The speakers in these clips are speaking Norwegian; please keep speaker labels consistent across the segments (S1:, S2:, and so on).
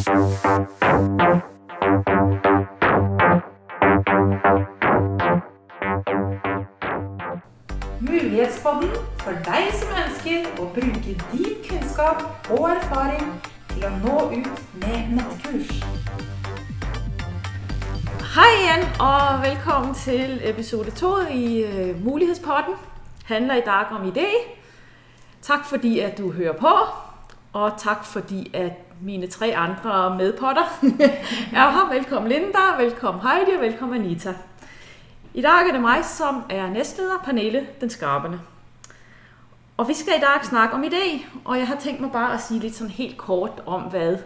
S1: Mulighetspodden for deg som ønsker å bruke din kunnskap og erfaring til å nå ut med nettkurs.
S2: Hei igjen, og velkommen til episode to i uh, Mulighetspodden. Handler i dag om idé. Takk fordi at du hører på, og takk fordi at mine tre andre medpotter er her. Velkommen Linda, velkommen Heidi, og velkommen Anita. I dag er det meg som er nestleder, Pernille den Skarpende. Og vi skal i dag snakke om idé, og jeg har tenkt meg bare å si litt sånn helt kort om hva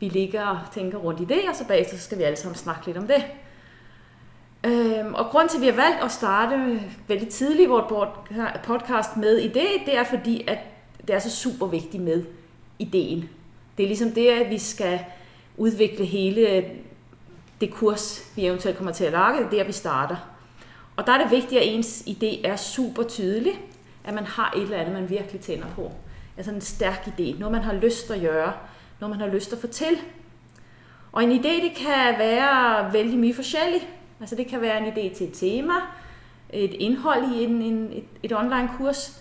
S2: vi ligger og tenker rundt idé, og så bagefter skal vi alle sammen snakke litt om det. Og grunnen til at vi har valgt å starte veldig tidlig vår podkast med idé, det er fordi at det er så superviktig med ideen. Det er ligesom det at vi skal utvikle hele det kurs vi eventuelt kommer til å lage. Det er der vi starter. Og der er det viktig at ens idé er super tydelig, At man har et eller annet man virkelig tænder på. Altså en stærk idé. noget man har lyst å gjøre. Noe man har lyst å få til. Og en idé det kan være veldig mye forskjellig. Altså Det kan være en idé til et tema, et innhold i en, en, et, et online-kurs.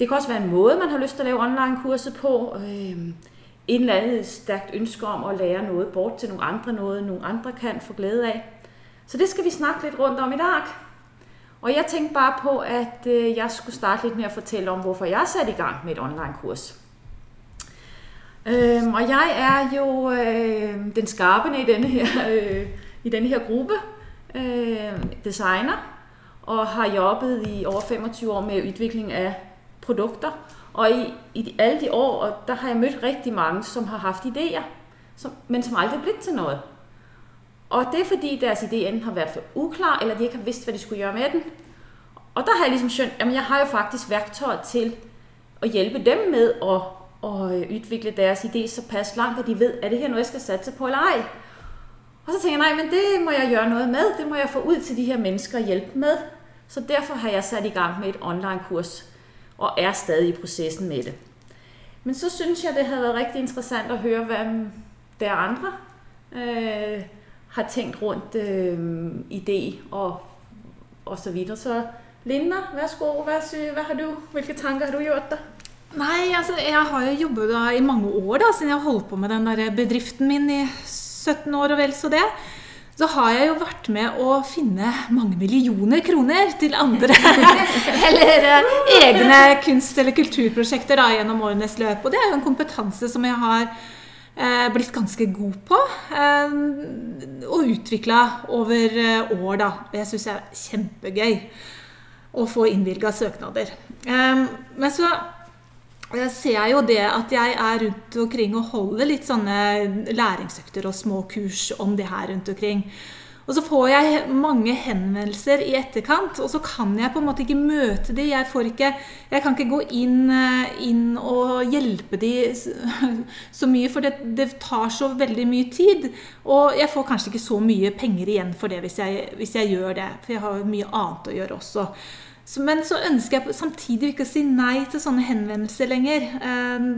S2: Det kan også være en måde, man har lyst til å lave online-kurset på. Øh, en eller annet stærkt ønske om å lære noe bort til noen andre, noget noen andre kan få glæde av. Så det skal vi snakke litt rundt om i dag. Og jeg tænkte bare på at øh, jeg skulle starte litt med å fortelle om hvorfor jeg satte i gang med et online-kurs. Øhm, og jeg er jo øh, den skarpende i denne her, øh, i denne her gruppe. Øh, designer. Og har jobbet i over 25 år med utvikling av produkter. Og i, i alle de år der har jeg møtt rigtig mange som har hatt ideer, som, men som aldri er blitt til noe. Og det er fordi deres idé enten har vært for uklar, eller de ikke har visst hva de skulle gjøre med den. Og da har jeg liksom skjønt at jeg har jo faktisk verktøy til å hjelpe dem med å, å utvikle deres idé såpass langt at de vet er det her noe jeg skal satse på eller ei. Og så tenker jeg nei, men det må jeg gjøre noe med. Det må jeg få ut til de her mennesker og hjelpe med. Så derfor har jeg satt i gang med et online-kurs og er stadig i prosessen med det. Men så syns jeg det hadde vært riktig interessant å høre hva der andre øh, har tenkt rundt øh, idé og, og så videre. Så Linda, vær så god. Hva, hva har du, hvilke tanker har du gjort deg?
S3: Nei, altså, Jeg har jo jobbet i mange år da, siden jeg holdt på med den der bedriften min i 17 år og vel så det så har jeg jo vært med å finne mange millioner kroner til andre eller eh, egne kunst- eller kulturprosjekter da, gjennom årenes løp. Og det er jo en kompetanse som jeg har eh, blitt ganske god på. Eh, og utvikla over eh, år, da. Og jeg syns det er kjempegøy å få innvilga søknader. Eh, men så jeg ser jo det at jeg er rundt omkring og holder litt sånne læringsøkter og små kurs om det her rundt omkring. Og så får jeg mange henvendelser i etterkant, og så kan jeg på en måte ikke møte de. Jeg, ikke, jeg kan ikke gå inn, eh, inn, og hjelpe de så mye, for det, det, tar så veldig mye tid. Og jeg får kanskje ikke så mye penger igjen for det hvis jeg, hvis jeg gjør det, for jeg har mye annet å gjøre også. Men så ønsker jeg samtidig ikke å si nei til sånne henvendelser lenger. Eh,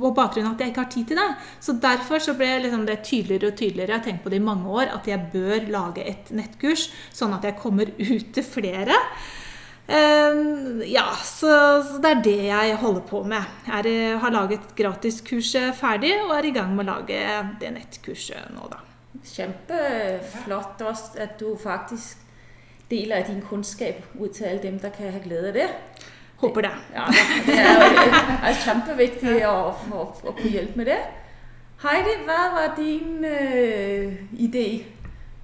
S3: på bakgrunn av at jeg ikke har tid til det. Så derfor så ble liksom det tydeligere og tydeligere. Jeg har tenkt på det i mange år at jeg bør lage et nettkurs, sånn at jeg kommer ut til flere. Uh, ja, så, det er det jeg holder på med. Jeg har laget gratiskurset ferdig og er i gang med å lage det nettkurset nå, da.
S2: Kjempeflott at du faktisk deler av din kunnskap ut til alle dem der kan ha glæde av det.
S3: Håper det.
S2: Ja, det er, er kjempeviktig å, å, å kunne hjelpe med det. Heidi, hva var din øh, idé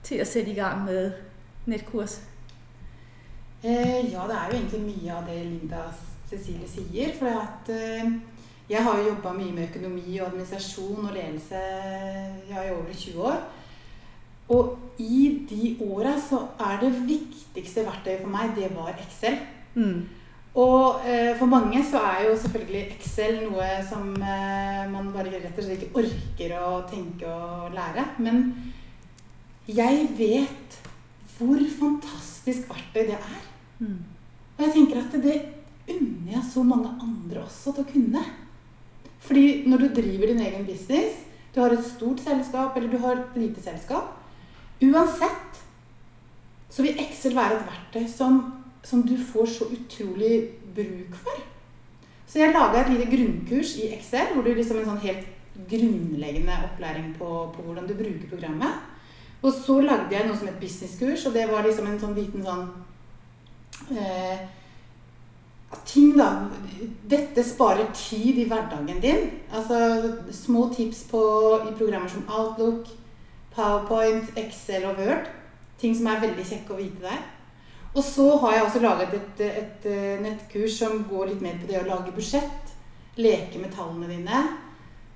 S2: til å sette i gang med nettkurs?
S4: Eh, ja, det er jo egentlig mye av det Linda Cecilie sier. For at, eh, jeg har jo jobba mye med økonomi og administrasjon og ledelse ja, i over 20 år. Og i de åra så er det viktigste verktøyet for meg, det var Excel. Mm. Og eh, for mange så er jo selvfølgelig Excel noe som eh, man bare rett og slett ikke orker å tenke og lære. Men jeg vet hvor fantastisk verktøy det er. Mm. Og jeg tenker at det unner jeg så mange andre også til å kunne. Fordi når du driver din egen business, du har et stort selskap, eller du har et lite selskap. Uansett så vil Excel være et verktøy som, som du får så utrolig bruk for. Så jeg laga et lite grunnkurs i Excel, hvor du liksom en sånn helt grunnleggende opplæring på, på hvordan du bruker programmet. Og så lagde jeg noe som et businesskurs, og det var liksom en sånn liten sånn eh, ting, da. Dette sparer tid i hverdagen din. Altså små tips på, i programmer som Outlook, PowerPoint, Excel og Word. Ting som er veldig kjekke å vite der. Og så har jeg også laget et, et, et nettkurs som går litt mer på det å lage budsjett. Leke med tallene dine.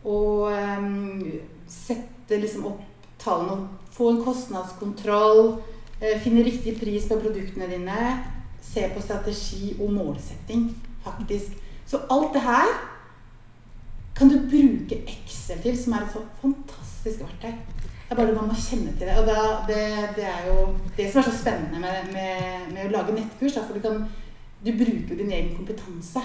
S4: Og um, sette liksom opp tallene få en kostnadskontroll. Uh, finne riktig pris på produktene dine se på strategi og målsetting, faktisk. Så alt det her kan du bruke Excel til, som er et så fantastisk verktøy. Det er bare man må kjenne til det. Og da, det, det, er jo det som er så spennende med, med, med å lage nettkurs. Da, for du, kan, du bruker din egen kompetanse.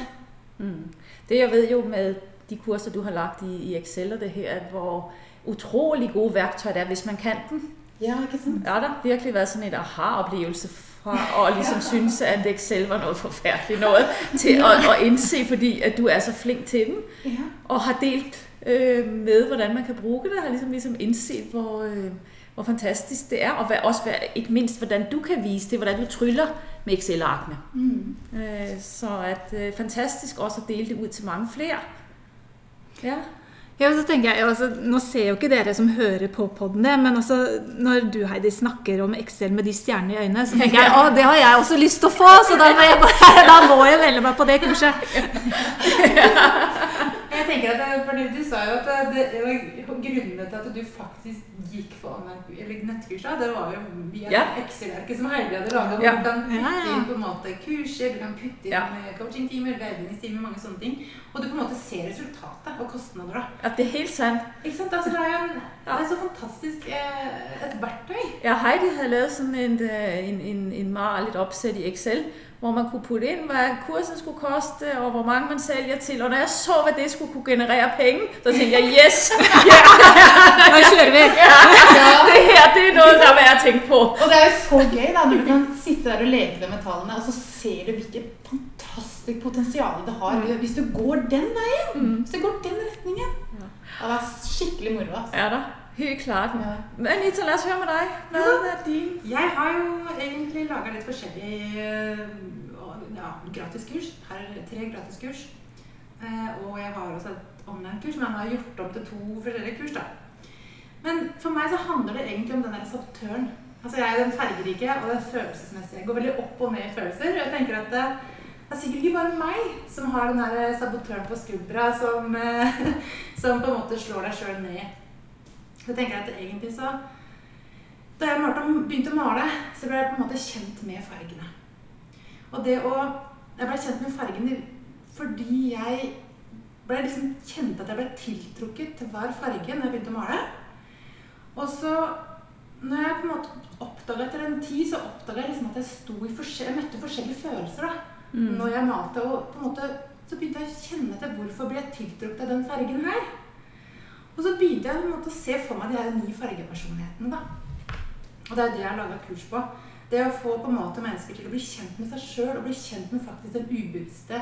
S2: Mm. Det jeg vet jo med de kurser du har lagt i, i Excel, og det her, hvor utrolig gode verktøy det er hvis man kan dem.
S4: Ja, ikke sant?
S2: Ja, det har virkelig vært sånn en aha-opplevelse fra å liksom synes at Excel var noe forferdelig noe, til å, å, innse fordi at du er så flink til den, og har delt øh, med hvordan man kan bruke det. Har liksom, liksom indset, hvor, øh, hvor, fantastisk det er, og også ikke minst hvordan du kan vise det, hvordan du tryller med Excel-arkene. Mm. Øh, så at øh, fantastisk også å dele det ut til mange flere. Ja.
S3: Ja, så tenker jeg, altså, Nå ser jo ikke dere som hører på podene, men også når du Heidi, snakker om Excel med de stjernene i øynene, så tenker jeg å, det har jeg også lyst til å få, så da må jeg, bare, da må jeg melde meg på det kurset.
S4: Jeg tenker at det, Du sa jo at det, grunnene til at du faktisk gikk for nettkurs, det var jo via ja. Excel-arket som Heidi hadde laga. Ja. Du kan putte inn på en måte kurser, du kan putte inn ja. coachingtimer, veiledningstimer, mange sånne ting. Og du på en måte ser resultatet og kostnader. da.
S2: Ja, det er helt sant.
S4: Ikke sant? Altså, det er jo en, det er så fantastisk eh, et verktøy.
S2: Ja, Heidi hadde laget sånn en, en, en, en mal, et oppsett i Excel hvor man kunne putte inn hva kursen skulle koste, og hvor mange man selger til. Og når jeg så hva det skulle kunne generere penger, så tenkte jeg yes!
S3: Nå kjører vi!
S2: Det her det er noe som jeg har tenkt på.
S4: Og det er jo så gøy da, når du kan sitte der og leke med tallene, og så ser du hvilket fantastisk potensial det har mm. hvis du går den veien. Mm. Hvis du går den retningen. Ja. Det er skikkelig moro. Altså.
S2: Ja da. Helt klart. Ja. Anita, la oss høre med deg. Hva er din?
S4: Jeg har jo egentlig laga litt forskjellige ja, gratiskurs. Her er tre gratiskurs. Eh, og jeg har også et online-kurs, men jeg har gjort om til to forskjellige kurs. da. Men for meg så handler det egentlig om den der. Altså Jeg er den fargerike og det følelsesmessige. Jeg går veldig opp og ned i følelser. Og jeg tenker at det, det er sikkert ikke bare meg som har den der sabotøren på skuldra som, som på en måte slår deg sjøl ned. Så jeg tenker at egentlig så Da jeg begynte å male, så ble jeg på en måte kjent med fargene. Og det å Jeg ble kjent med fargene fordi jeg ble liksom kjente at jeg ble tiltrukket til hver farge når jeg begynte å male. Og så når jeg på en måte oppdaga etter en tid, så oppdaga jeg liksom at jeg i jeg møtte forskjellige følelser da, mm. når jeg malte. Og på en måte så begynte jeg å kjenne etter hvorfor ble jeg tiltrukket av den fargen her. Og så begynte jeg måte, å se for meg de her ni fargepersonlighetene. da. Og det er det jeg har laga kurs på. Det å få på en måte mennesker til å bli kjent med seg sjøl og bli kjent med faktisk den ubevisste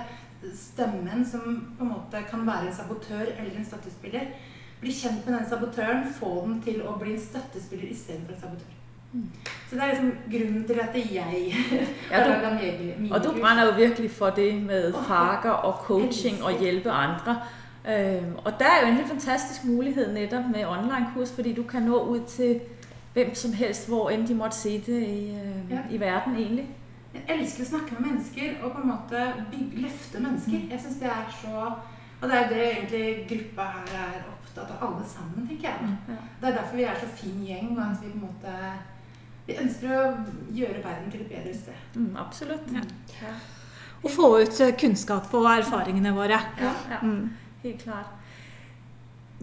S4: stemmen som på en måte kan være en sabotør eller en støttespiller. Bli kjent med den sabotøren, få den til å bli en støttespiller istedenfor en sabotør. Mm. Så det er liksom grunnen til at jeg
S2: ja, du, har kurs. Og du brenner jo virkelig for det med farger og coaching og hjelpe andre. Øhm, og der er jo en helt fantastisk mulighet nettopp med online-kurs, fordi du kan nå ut til hvem som helst, hvor enn de måtte sitte i, øh, ja. i verden, egentlig.
S4: Jeg elsker å snakke med mennesker og på en måte bygge, løfte mennesker. Mm. Jeg synes det er så Og det er det egentlig gruppa her er opptatt av, alle sammen, tenker jeg. Mm. Ja. Det er derfor vi er så fin gjeng, og at vi på en måte vi ønsker å gjøre verden til et bedre sted.
S2: Mm, absolutt. Ja.
S3: Ja. Og få ut kunnskap og erfaringene våre.
S2: Ja, mm. Helt klart.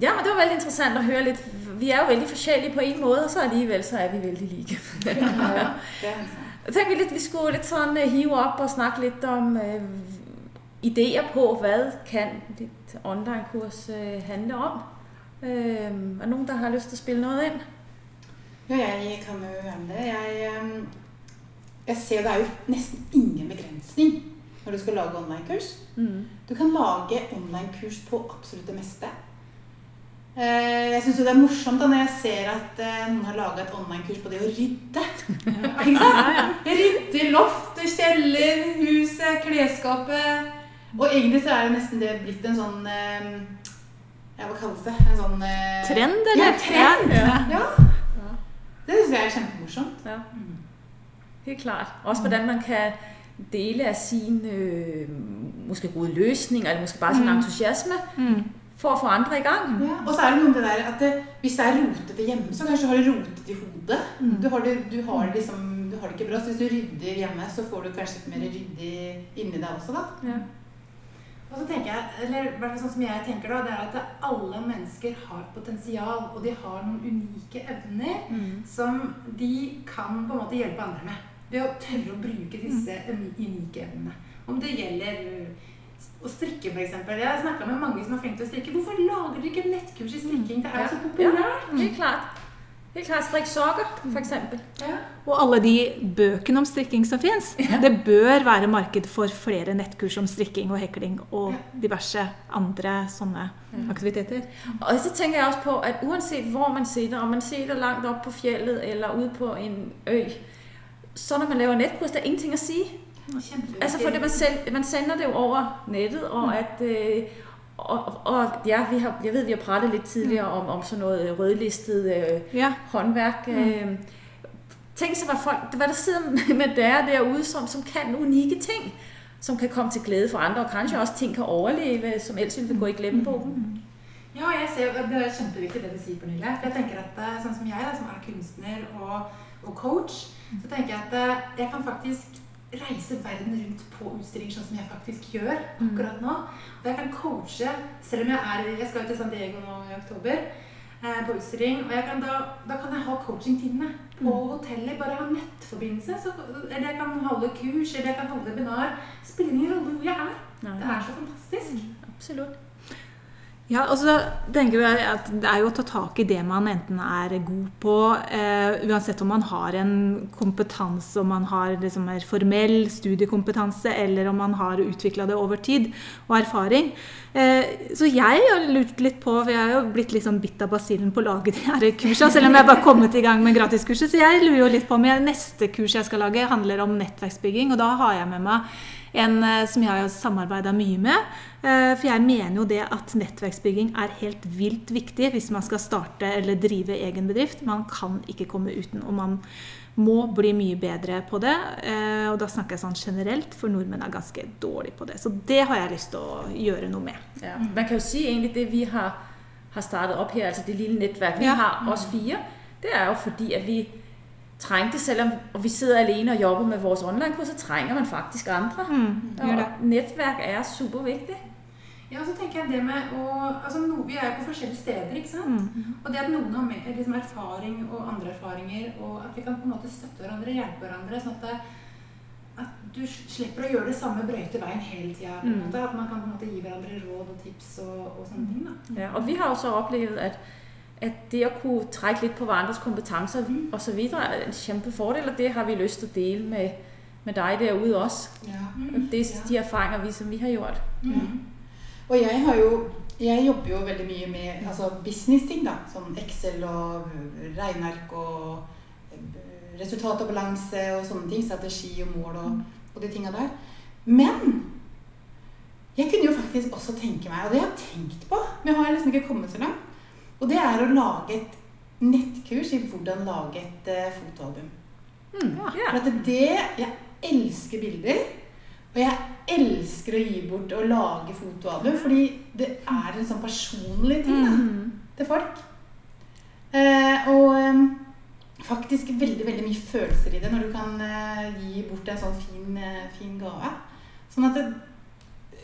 S2: Ja, men det var veldig interessant å høre litt. Vi er jo veldig forskjellige på en måte, og så allikevel så er vi veldig like. Jeg tenkte litt, Vi skulle litt sånn eh, hive opp og snakke litt om uh, ideer på hva kan ditt online-kurs uh, handle om. Øh, er det noen som har lyst til å spille noe inn?
S4: Ja, jeg kan jo gjerne det. Jeg, ehm, jeg ser det er jo nesten ingen begrensning når du skal lage online-kurs.
S2: Mm.
S4: Du kan lage online-kurs på absolutt det meste. Eh, Jeg syns det er morsomt da når jeg ser at eh, noen har laga et online-kurs på det å rydde. Ikke sant? Rydde loft, kjeller, huset, klesskapet. Og egentlig så er det nesten det blitt en sånn eh, Ja, hva kalles det? En sånn
S3: Trend, eller?
S4: Ja, trend.
S3: Ja.
S4: Ja. Det syns jeg er kjempemorsomt.
S2: Ja. Helt klart. Også hvordan man kan dele af sin øh, måske gode løsninger, eller måske bare sin
S4: Mm.
S2: entusiasme,
S3: Mm.
S2: for å få andre i gang.
S4: Ja. Og så er det noe med det der at det, hvis det er rotete hjemme, så kanskje du har det rotete i hodet. Du har det, du har liksom du har det ikke bra. Så hvis du rydder hjemme, så får du kanskje litt mer ryddig inni deg også, da.
S2: Ja.
S1: Og så tenker jeg, eller hvert sånn som jeg tenker da, det er at alle mennesker har potensial, og de har noen unike evner
S2: Mm.
S1: som de kan på en måte hjelpe andre med. Ved å tørre å bruke disse unike evnene. Om det gjelder uh, å strikke, f.eks. Jeg har snakka med mange som er flinke til å strikke. Hvorfor lager dere ikke nettkurs i strikking? Det er jo så populært.
S2: Helt klart. Helt klart strikk sokker, for eksempel.
S1: Ja.
S3: Og alle de bøkene om strikking som fins. Det bør være marked for flere nettkurs om strikking og hekling og diverse andre sånne aktiviteter.
S2: Og så tenker jeg også på, at uansett hvor man sitter, om man sitter langt oppe på fjellet eller ude på en ø, så når man laver netkurs, det er ingenting å si.
S1: Kjempeviktig.
S2: Altså fordi man, selv, man sender det jo over nettet, og at øh, og, og ja, vi har, jeg ved, vi har pratet litt tidligere om, om sådan noget rødlistet øh,
S3: Ja.
S2: håndværk. Øh, tænk sig, hvad, folk, hvad der sidder med der derude, som, som kan unikke ting, som kan komme til glæde for andre, og kanskje også ting kan overleve, som ellers ville gå i glemmebogen.
S1: Ja, jeg ser, Det er kjempeviktig det du sier, Pernille. Jeg tenker at Sånn som jeg, da, som er kunstner og, og coach, så tenker jeg at eh, jeg kan faktisk reise verden rundt på utstillinger, sånn som jeg faktisk gjør akkurat nå. Og jeg kan coache, selv om jeg er Jeg skal jo til San Diego nå i oktober. eh, På utstilling, og jeg kan da, da kan jeg ha coachingtimene på hotellet. Bare ha nettforbindelse. Så, eller jeg kan holde kurs, eller jeg kan holde webinar. Spiller ingen rolle hvor jeg er. Det er så fantastisk.
S2: Absolut.
S3: Ja, og så tenker jeg at Det er jo å ta tak i det man enten er god på, eh, uansett om man har en kompetanse, om man har liksom mer formell studiekompetanse, eller om man har utvikla det over tid og erfaring. Eh, så jeg har lurt litt på, for jeg har jo blitt litt sånn bitt av basillen på å lage de her kursene, selv om jeg bare kommet i gang med gratiskurset. Så jeg lurer jo litt på om jeg, neste kurs jeg skal lage, handler om nettverksbygging, og da har jeg med meg en eh, som jeg har samarbeida mye med. Eh, For jeg mener jo det at nettverksbygging er helt vilt viktig hvis man skal starte eller drive egen bedrift. Man kan ikke komme uten, og man må bli mye bedre på det. Eh, Og da snakker jeg sånn generelt, for nordmenn er ganske dårlige på det. Så det har jeg lyst til å gjøre noe med.
S2: Ja. Man kan jo si egentlig det vi har, har startet opp her, altså det lille nettverk vi
S3: Ja.
S2: har, oss fire, det er jo fordi at vi trengte, selv om vi sidder alene og jobber med vores online-kurs, så trenger man faktisk andre.
S3: Mm.
S2: Og nettverk er superviktig.
S1: Ja, så tenker jeg det med å altså Vi er på forskjellige steder, ikke sant?
S3: Mm.
S1: Og det at noen har med, liksom, erfaring og andre erfaringer, og at vi kan på en måte støtte hverandre, hjelpe hverandre, sånn at, det, at du slipper å gjøre det samme brøyte veien hele tida.
S3: Mm.
S1: At man kan på en måte gi hverandre råd og tips og, og sånne ting. da.
S2: Ja, og vi har også opplevd at, at det å kunne trekke litt på hverandres kompetanser og så videre er en kjempefordel, og det har vi lyst til å dele med, med deg derude også.
S4: Ja.
S2: Det er de erfaringer vi, som vi har gjort.
S1: Mm.
S4: Og jeg har jo jeg jobber jo veldig mye med altså business-ting, da. Sånn Excel og regneark og eh, resultat og balanse og sånne ting. Strategi og mål og, og de tinga der. Men jeg kunne jo faktisk også tenke meg, og det jeg har tenkt på, men jeg har liksom ikke kommet så langt, og det er å lage et nettkurs i hvordan lage et uh, fotoalbum.
S2: Mm.
S3: Ja.
S2: Ja.
S4: For at det Jeg elsker bilder. Og jeg elsker å gi bort og lage fotoalbum, fordi det er en sånn personlig ting da,
S3: Mm.
S4: til folk. Eh, og eh, faktisk veldig veldig mye følelser i det når du kan eh, gi bort en sånn fin, eh, fin gave. Sånn at det,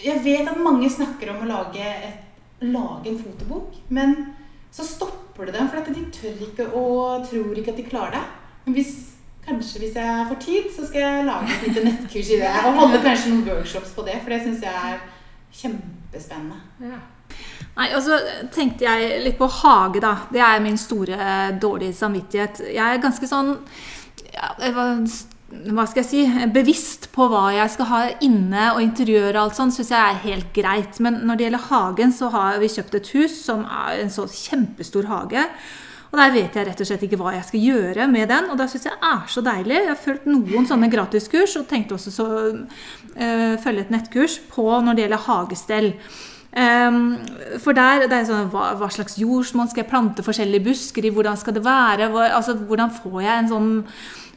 S4: Jeg vet at mange snakker om å lage, et, lage en fotobok, men så stopper det dem, for at de tør ikke og tror ikke at de klarer det. Men hvis, kanskje hvis jeg får tid, så skal jeg lage et lite nettkurs i det. Og holde kanskje noen workshops på det, for det syns jeg er Kjempespennende.
S2: Ja.
S3: Nei, og så tenkte jeg litt på hage, da. Det er min store dårlige samvittighet. Jeg er ganske sånn ja, hva, skal jeg si bevisst på hva jeg skal ha inne, og interiør og alt sånt, syns jeg er helt greit. Men når det gjelder hagen, så har vi kjøpt et hus som er en så kjempestor hage. Og der vet jeg rett og slett ikke hva jeg skal gjøre med den. Og da syns jeg er så deilig. Jeg har fulgt noen sånne gratiskurs, og tenkte også så uh, følge et nettkurs på når det gjelder hagestell. Um, for der det er sånn, hva, hva, slags jordsmonn skal jeg plante forskjellige busker i? Hvordan skal det være? Hva, altså, hvordan får jeg en sånn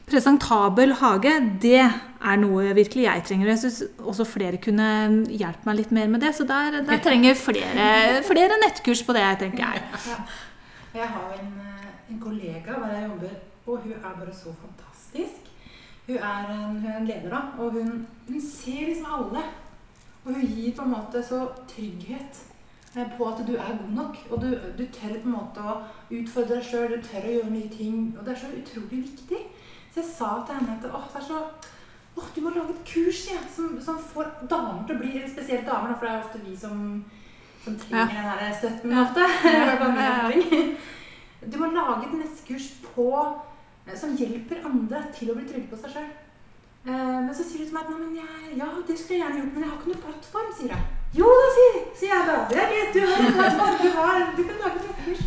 S3: presentabel hage? Det er noe virkelig jeg trenger. Jeg syns også flere kunne hjulpet meg litt mer med det. Så der, der trenger flere, flere nettkurs på det, tenker jeg.
S1: Jeg har en, en kollega der jeg jobber, og hun er bare så fantastisk. Hun er en, hun er en leder, da, og hun, hun ser liksom alle. Og hun gir på en måte så trygghet på at du er god nok. Og du, du tør på en måte å utfordre deg sjøl, du tør å gjøre nye ting. Og det er så utrolig viktig. Så jeg sa til henne at det er så åh, du må lage et kurs ja, som, som, får damer til å bli Spesielt damer, for det er ofte vi som, som trenger ja. den støtten ofte. du må lage et nettkurs på, som hjelper andre til å bli trygge på seg sjøl. Uh, men så sier du til meg at men jeg, ja, det skulle jeg gjerne gjort, men jeg har ikke noen plattform. sier jeg. Jo da, sier, sier jeg da. Det er greit, du har en plattform. Du, har, du kan lage et nettkurs.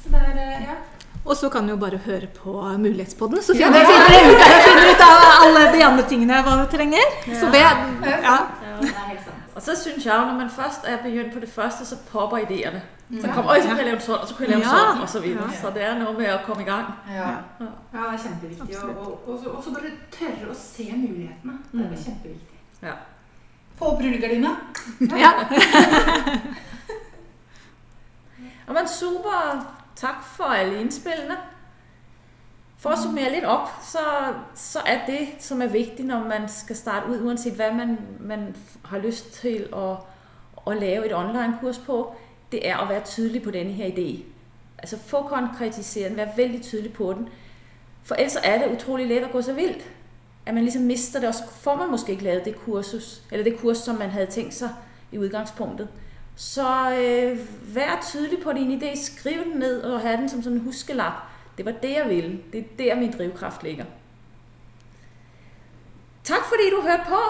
S1: Så det er, uh, ja.
S3: Og så kan du jo bare høre på Mulighetspodden, så finner, ja, ut, ut av alle de andre tingene hva du trenger. Så det
S2: ja. Og så syns jeg når man først er begynt på det første, så popper ideene. Så kommer, Oi, så kan jeg leve sånn, og så kan jeg leve sånn, og så videre. Så det er noe med å komme i gang.
S1: Ja, ja det er kjempeviktig. Og, og, så bare tørre å se mulighetene. Det er kjempeviktig.
S2: Ja.
S4: På rullegardina.
S3: Ja.
S2: ja, men super. Takk for alle innspillene. For å summere litt opp, så, så, er det som er viktig når man skal starte ut, uansett hva man, man har lyst til å, å lage et online-kurs på, det er å være tydelig på denne her ideen. Altså Få konkretisert den, være veldig tydelig på den. For ellers er det utrolig lett å gå så vilt. At man liksom mister det, og så får man måske ikke lavet det kursus, eller det kurs som man hadde tenkt seg i utgangspunktet. Så øh, vær tydelig på din idé. Skriv den ned og ha den som en huskelapp det var det jeg ville. Det er der min drivkraft ligger. Takk fordi du hørte på.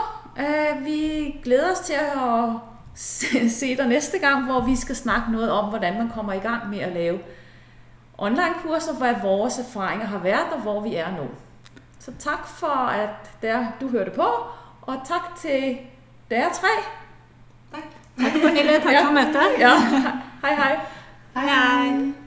S2: Øh, vi gleder oss til å se deg neste gang, hvor vi skal snakke noe om hvordan man kommer i gang med å lave online-kurser, hva våre erfaringer har vært, og hvor vi er nå. Så takk for at du hørte på, og takk til dere tre.
S3: Takk. Takk, Pernille. Takk ja. for møtet.
S2: Ja. Hei, hei.
S3: Hei, hei.